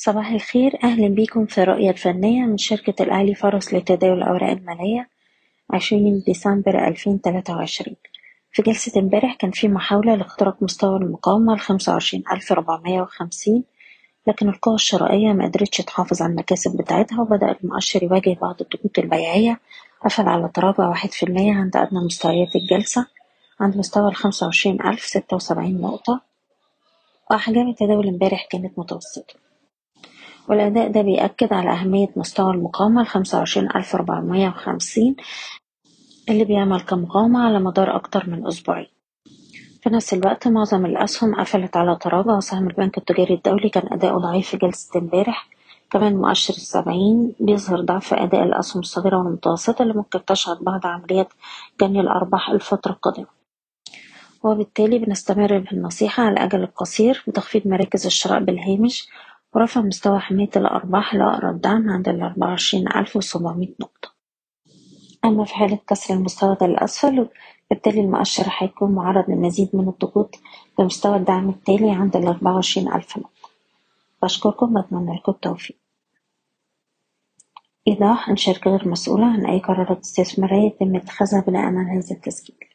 صباح الخير. أهلا بيكم في الرؤية الفنية من شركة الأهلي فرص لتداول الأوراق المالية عشرين ديسمبر ألفين تلاتة وعشرين. في جلسة امبارح كان في محاولة لاختراق مستوى المقاومة الخمسة وعشرين ألف وخمسين لكن القوى الشرائية مقدرتش تحافظ على المكاسب بتاعتها وبدأ المؤشر يواجه بعض الضغوط البيعية. قفل على تراجع واحد في المية عند أدنى مستويات الجلسة عند مستوى الخمسة وعشرين ألف ستة وسبعين نقطة. وأحجام التداول امبارح كانت متوسطة. والأداء ده بيأكد على أهمية مستوى المقاومة الخمسة وعشرين ألف ربعمية وخمسين اللي بيعمل كمقاومة على مدار أكتر من أسبوعين. في نفس الوقت معظم الأسهم قفلت على تراجع وسهم البنك التجاري الدولي كان أداؤه ضعيف في جلسة امبارح. كمان مؤشر السبعين بيظهر ضعف أداء الأسهم الصغيرة والمتوسطة اللي ممكن تشهد بعض عمليات جني الأرباح الفترة القادمة. وبالتالي بنستمر بالنصيحة على الأجل القصير بتخفيض مراكز الشراء بالهامش ورفع مستوى حماية الأرباح لأقرب دعم عند ألف وسبعمية نقطة. أما في حالة كسر المستوى ده للأسفل بالتالي المؤشر هيكون معرض لمزيد من الضغوط بمستوى الدعم التالي عند وعشرين ألف نقطة. بشكركم وأتمنى لكم التوفيق. إيضاح إن شركة غير مسؤولة عن أي قرارات استثمارية يتم اتخاذها بناء على هذا التسجيل.